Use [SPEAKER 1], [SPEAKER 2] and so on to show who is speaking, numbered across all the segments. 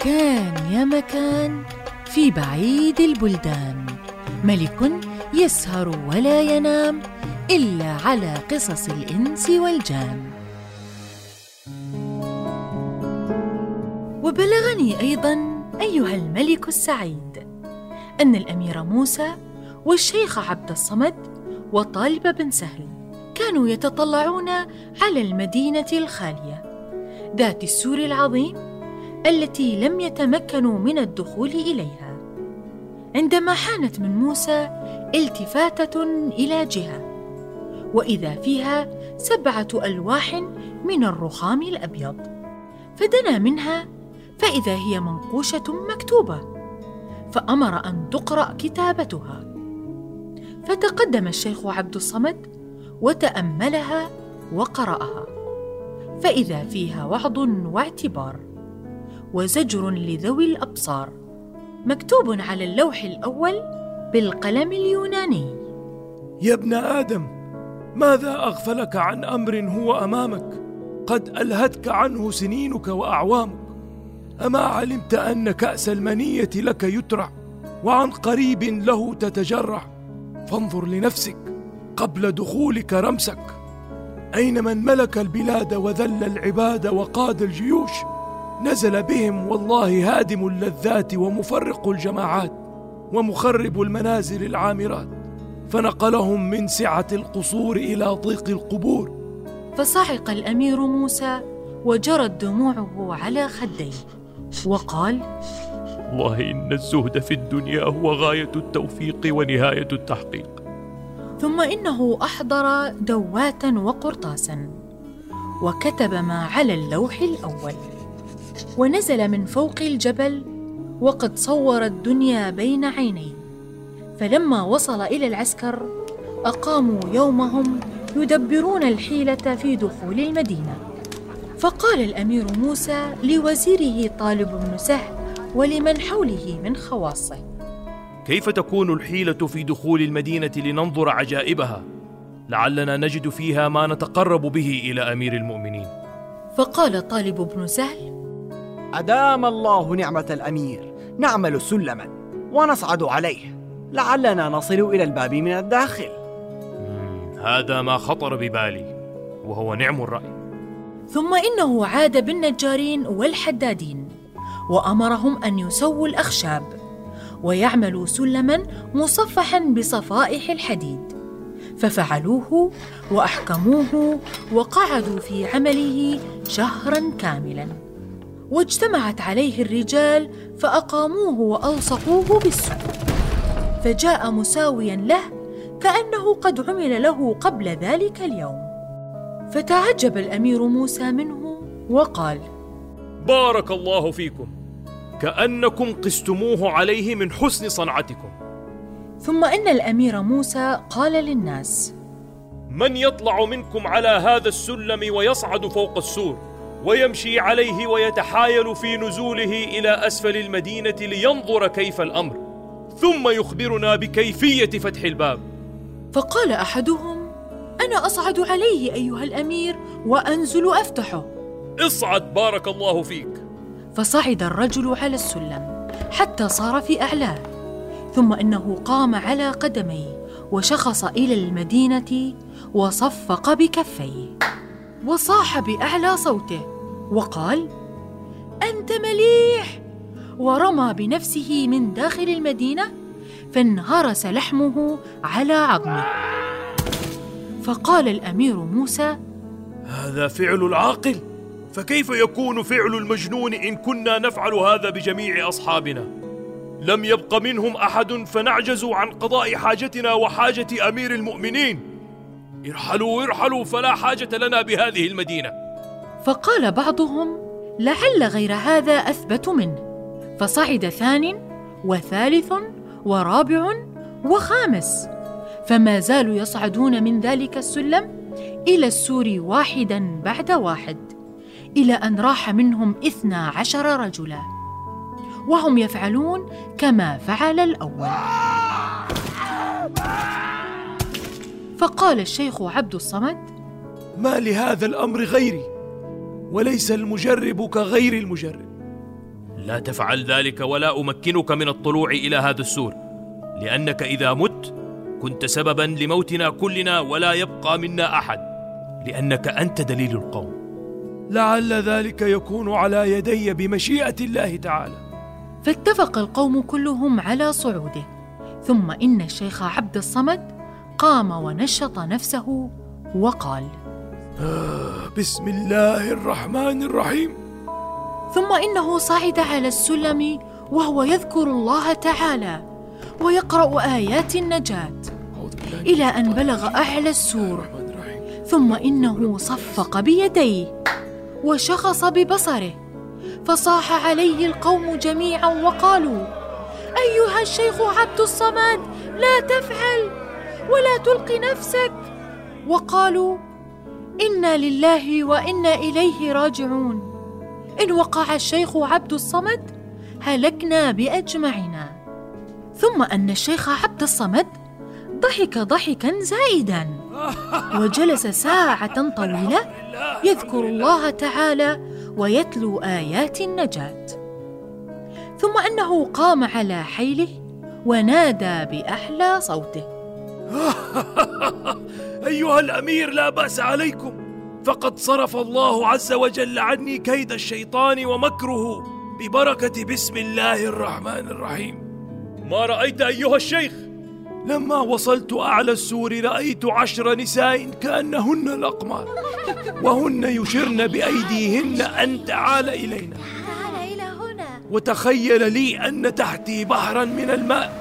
[SPEAKER 1] كان يا مكان في بعيد البلدان. ملك يسهر ولا ينام إلا على قصص الإنس والجان. وبلغني أيضا أيها الملك السعيد أن الأمير موسى والشيخ عبد الصمد وطالب بن سهل كانوا يتطلعون على المدينة الخالية ذات السور العظيم التي لم يتمكنوا من الدخول إليها. عندما حانت من موسى التفاتة إلى جهة وإذا فيها سبعة ألواح من الرخام الأبيض. فدنا منها فإذا هي منقوشة مكتوبة فأمر أن تقرأ كتابتها. فتقدم الشيخ عبد الصمد وتأملها وقرأها. فإذا فيها وعظ واعتبار. وزجر لذوي الأبصار مكتوب على اللوح الأول بالقلم اليوناني.
[SPEAKER 2] يا ابن آدم ماذا أغفلك عن أمر هو أمامك؟ قد ألهتك عنه سنينك وأعوامك. أما علمت أن كأس المنية لك يترع وعن قريب له تتجرع. فانظر لنفسك قبل دخولك رمسك. أين من ملك البلاد وذل العباد وقاد الجيوش؟ نزل بهم والله هادم اللذات ومفرق الجماعات ومخرب المنازل العامرات فنقلهم من سعة القصور إلى ضيق القبور.
[SPEAKER 1] فصعق الأمير موسى وجرت دموعه على خديه وقال
[SPEAKER 2] والله إن الزهد في الدنيا هو غاية التوفيق ونهاية التحقيق.
[SPEAKER 1] ثم إنه أحضر دواتا وقرطاسا وكتب ما على اللوح الأول. ونزل من فوق الجبل وقد صور الدنيا بين عينيه. فلما وصل إلى العسكر أقاموا يومهم يدبرون الحيلة في دخول المدينة. فقال الأمير موسى لوزيره طالب بن سهل ولمن حوله من خواصه.
[SPEAKER 2] كيف تكون الحيلة في دخول المدينة لننظر عجائبها؟ لعلنا نجد فيها ما نتقرب به إلى أمير المؤمنين.
[SPEAKER 1] فقال طالب بن سهل
[SPEAKER 3] أدام الله نعمة الأمير نعمل سلما ونصعد عليه. لعلنا نصل إلى الباب من الداخل.
[SPEAKER 2] هذا ما خطر ببالي وهو نعم الرأي.
[SPEAKER 1] ثم إنه عاد بالنجارين والحدادين وأمرهم أن يسووا الأخشاب ويعملوا سلما مصفحا بصفائح الحديد. ففعلوه وأحكموه وقعدوا في عمله شهرا كاملا. واجتمعت عليه الرجال فأقاموه وألصقوه بالسوق فجاء مساويا له كأنه قد عمل له قبل ذلك اليوم. فتعجب الأمير موسى منه وقال
[SPEAKER 2] بارك الله فيكم. كأنكم قستموه عليه من حسن صنعتكم.
[SPEAKER 1] ثم إن الأمير موسى قال للناس
[SPEAKER 2] من يطلع منكم على هذا السلم ويصعد فوق السور؟ ويمشي عليه ويتحايل في نزوله إلى أسفل المدينة لينظر كيف الأمر. ثم يخبرنا بكيفية فتح الباب.
[SPEAKER 1] فقال أحدهم أنا أصعد عليه أيها الأمير وأنزل أفتحه.
[SPEAKER 2] اصعد بارك الله فيك.
[SPEAKER 1] فصعد الرجل على السلم حتى صار في أعلاه. ثم إنه قام على قدميه وشخص إلى المدينة وصفق بكفيه. وصاح بأعلى صوته وقال أنت مليح! ورمى بنفسه من داخل المدينة فانهرس لحمه على عظمه. فقال الأمير موسى
[SPEAKER 2] هذا فعل العاقل! فكيف يكون فعل المجنون إن كنا نفعل هذا بجميع أصحابنا؟ لم يبق منهم أحد فنعجز عن قضاء حاجتنا وحاجة أمير المؤمنين. ارحلوا ارحلوا فلا حاجة لنا بهذه المدينة.
[SPEAKER 1] فقال بعضهم لعل غير هذا أثبت منه. فصعد ثان وثالث ورابع وخامس. فما زالوا يصعدون من ذلك السلم إلى السور واحدا بعد واحد إلى أن راح منهم اثنا عشر رجلا. وهم يفعلون كما فعل الأول. فقال الشيخ عبد الصمد
[SPEAKER 2] ما لهذا الأمر غيري وليس المجرب كغير المجرب. لا تفعل ذلك ولا أمكنك من الطلوع إلى هذا السور لأنك إذا مت كنت سببا لموتنا كلنا ولا يبقى منا أحد لأنك أنت دليل القوم. لعل ذلك يكون على يدي بمشيئة الله تعالى.
[SPEAKER 1] فاتفق القوم كلهم على صعوده ثم إن الشيخ عبد الصمد قام ونشط نفسه وقال
[SPEAKER 2] آه بسم الله الرحمن الرحيم.
[SPEAKER 1] ثم إنه صعد على السلم وهو يذكر الله تعالى ويقرأ آيات النجاة إلى أن بلغ أعلى السور. ثم إنه صفق بيديه وشخص ببصره فصاح عليه القوم جميعا وقالوا أيها الشيخ عبد الصمد لا تفعل. ولا تلق نفسك. وقالوا إنا لله وإنا إليه راجعون. إن وقع الشيخ عبد الصمد هلكنا بأجمعنا. ثم أن الشيخ عبد الصمد ضحك ضحكا زائدا وجلس ساعة طويلة يذكر الله تعالى ويتلو آيات النجاة. ثم أنه قام على حيله ونادى بأحلى صوته.
[SPEAKER 2] ايها الأمير لا بأس عليكم. فقد صرف الله عز وجل عني كيد الشيطان ومكره ببركة بسم الله الرحمن الرحيم. ما رأيت أيها الشيخ؟ لما وصلت أعلى السور رأيت عشر نساء كأنهن الأقمار وهن يشرن بأيديهن أن تعال إلينا. وتخيل لي أن تحتي بحرا من الماء.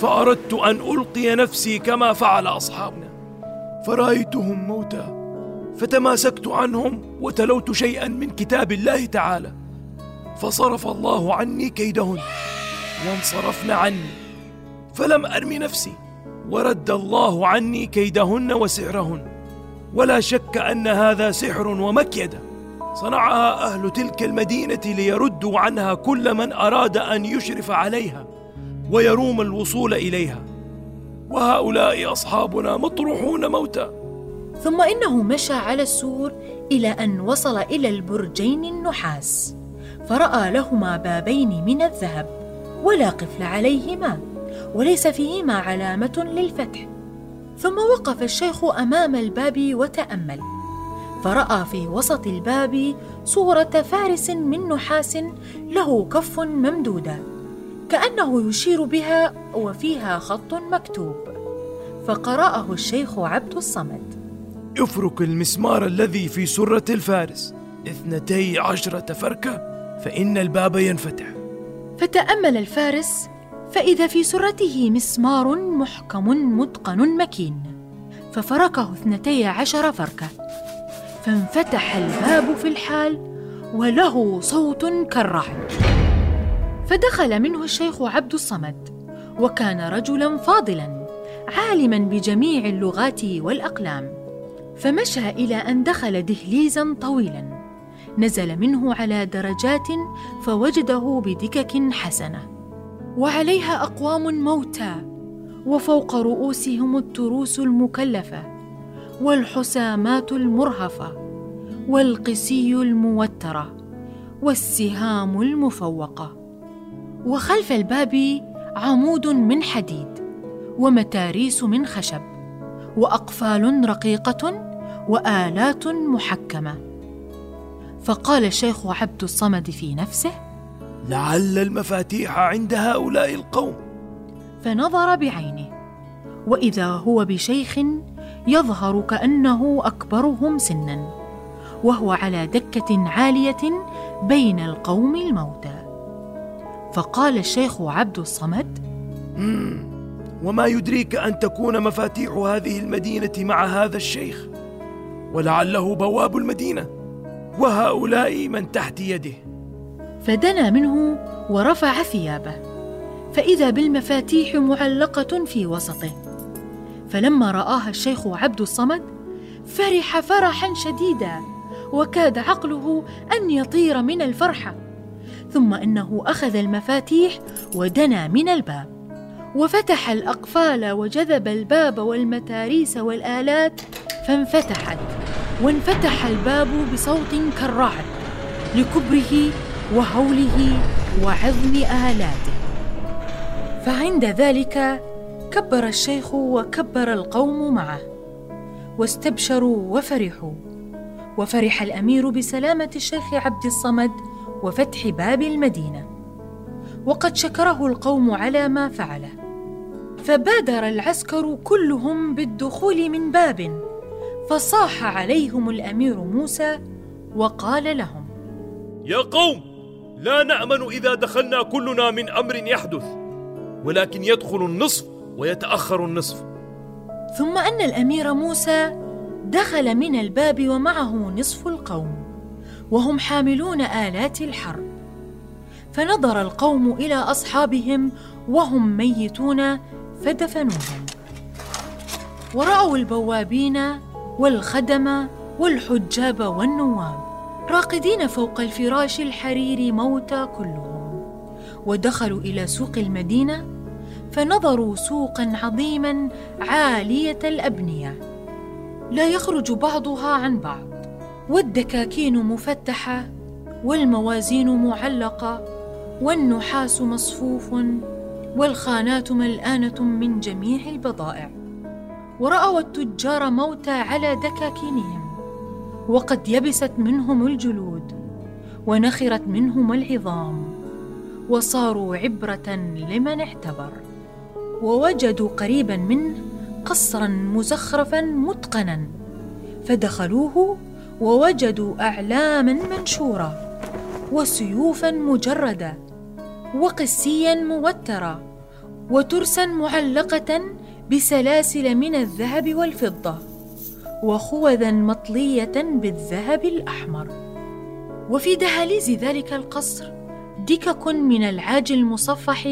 [SPEAKER 2] فأردت أن ألقي نفسي كما فعل أصحابنا. فرأيتهم موتى فتماسكت عنهم وتلوت شيئا من كتاب الله تعالى. فصرف الله عني كيدهن وانصرفن عني. فلم أرم نفسي ورد الله عني كيدهن وسحرهن. ولا شك أن هذا سحر ومكيدة. صنعها أهل تلك المدينة ليردوا عنها كل من أراد أن يشرف عليها. ويروم الوصول إليها. وهؤلاء أصحابنا مطروحون موتى.
[SPEAKER 1] ثم إنه مشى على السور إلى أن وصل إلى البرجين النحاس فرأى لهما بابين من الذهب ولا قفل عليهما وليس فيهما علامة للفتح. ثم وقف الشيخ أمام الباب وتأمل فرأى في وسط الباب صورة فارس من نحاس له كف ممدودة كأنه يشير بها وفيها خط مكتوب. فقرأه الشيخ عبد الصمد.
[SPEAKER 2] افرك المسمار الذي في سرة الفارس. اثنتي عشرة فركة فإن الباب ينفتح.
[SPEAKER 1] فتأمل الفارس فإذا في سرته مسمار محكم متقن مكين. ففركه اثنتي عشر فركة. فانفتح الباب في الحال وله صوت كالرعد. فدخل منه الشيخ عبد الصمد وكان رجلا فاضلا عالما بجميع اللغات والأقلام. فمشى إلى أن دخل دهليزا طويلا نزل منه على درجات فوجده بدكك حسنة. وعليها أقوام موتى وفوق رؤوسهم التروس المكلفة والحسامات المرهفة والقسي الموترة والسهام المفوقة. وخلف الباب عمود من حديد ومتاريس من خشب وأقفال رقيقة وآلات محكمة. فقال الشيخ عبد الصمد في نفسه
[SPEAKER 2] لعل المفاتيح عند هؤلاء القوم.
[SPEAKER 1] فنظر بعينه وإذا هو بشيخ يظهر كأنه أكبرهم سنا وهو على دكة عالية بين القوم الموتى. فقال الشيخ عبد الصمد
[SPEAKER 2] وما يدريك أن تكون مفاتيح هذه المدينة مع هذا الشيخ ولعله بواب المدينة وهؤلاء من تحت يده.
[SPEAKER 1] فدنا منه ورفع ثيابه فإذا بالمفاتيح معلقة في وسطه. فلما رآها الشيخ عبد الصمد فرح فرحا شديدا وكاد عقله أن يطير من الفرحة. ثم إنه أخذ المفاتيح ودنا من الباب. وفتح الأقفال وجذب الباب والمتاريس والآلات فانفتحت وانفتح الباب بصوت كالرعد لكبره وهوله وعظم آلاته. فعند ذلك كبر الشيخ وكبر القوم معه واستبشروا وفرحوا. وفرح الأمير بسلامة الشيخ عبد الصمد وفتح باب المدينة. وقد شكره القوم على ما فعله. فبادر العسكر كلهم بالدخول من باب فصاح عليهم الأمير موسى وقال لهم
[SPEAKER 2] يا قوم لا نأمن إذا دخلنا كلنا من أمر يحدث ولكن يدخل النصف ويتأخر النصف.
[SPEAKER 1] ثم أن الأمير موسى دخل من الباب ومعه نصف القوم. وهم حاملون آلات الحرب. فنظر القوم إلى أصحابهم وهم ميتون فدفنوهم. ورأوا البوابين والخدم والحجاب والنواب راقدين فوق الفراش الحرير موتى كلهم. ودخلوا إلى سوق المدينة فنظروا سوقا عظيما عالية الأبنية. لا يخرج بعضها عن بعض. والدكاكين مفتحة والموازين معلقة والنحاس مصفوف والخانات ملآنة من جميع البضائع. ورأوا التجار موتى على دكاكينهم وقد يبست منهم الجلود ونخرت منهم العظام وصاروا عبرة لمن اعتبر. ووجدوا قريبا منه قصرا مزخرفا متقنا فدخلوه ووجدوا أعلاما منشوره وسيوفا مجرده وقسيا موترا وترسا معلقة بسلاسل من الذهب والفضة وخوذا مطلية بالذهب الأحمر. وفي دهاليز ذلك القصر دكك من العاج المصفح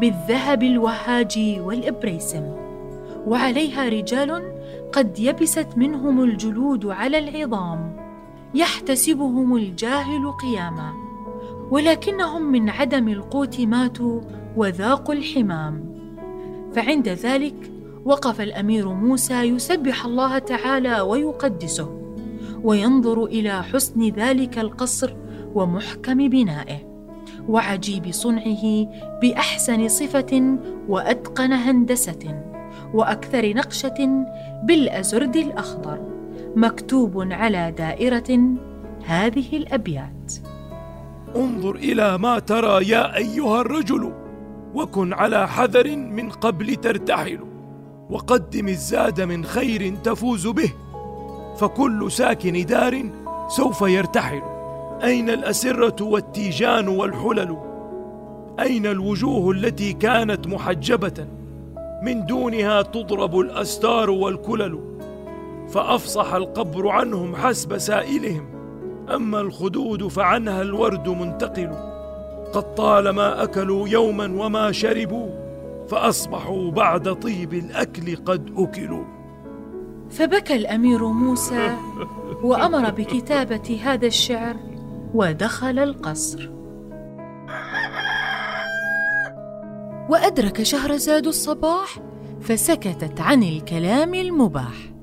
[SPEAKER 1] بالذهب الوهاج والإبريسم. وعليها رجال قد يبست منهم الجلود على العظام يحتسبهم الجاهل قياما ولكنهم من عدم القوت ماتوا وذاقوا الحمام. فعند ذلك وقف الأمير موسى يسبح الله تعالى ويقدسه وينظر إلى حسن ذلك القصر ومحكم بنائه وعجيب صنعه بأحسن صفة وأتقن هندسة. وأكثر نقشة بالأزرد الأخضر مكتوب على دائرة هذه الأبيات.
[SPEAKER 2] انظر إلى ما ترى يا أيها الرجل وكن على حذر من قبل ترتحل وقدم الزاد من خير تفوز به فكل ساكن دار سوف يرتحل. أين الأسرة والتيجان والحلل؟ أين الوجوه التي كانت محجبة؟ من دونها تضرب الأستار والكلل فأفصح القبر عنهم حسب سائلهم. أما الخدود فعنها الورد منتقل. قد طالما أكلوا يوما وما شربوا فأصبحوا بعد طيب الأكل قد أكلوا.
[SPEAKER 1] فبكى الأمير موسى وأمر بكتابة هذا الشعر ودخل القصر. وأدرك شهرزاد الصباح فسكتت عن الكلام المباح.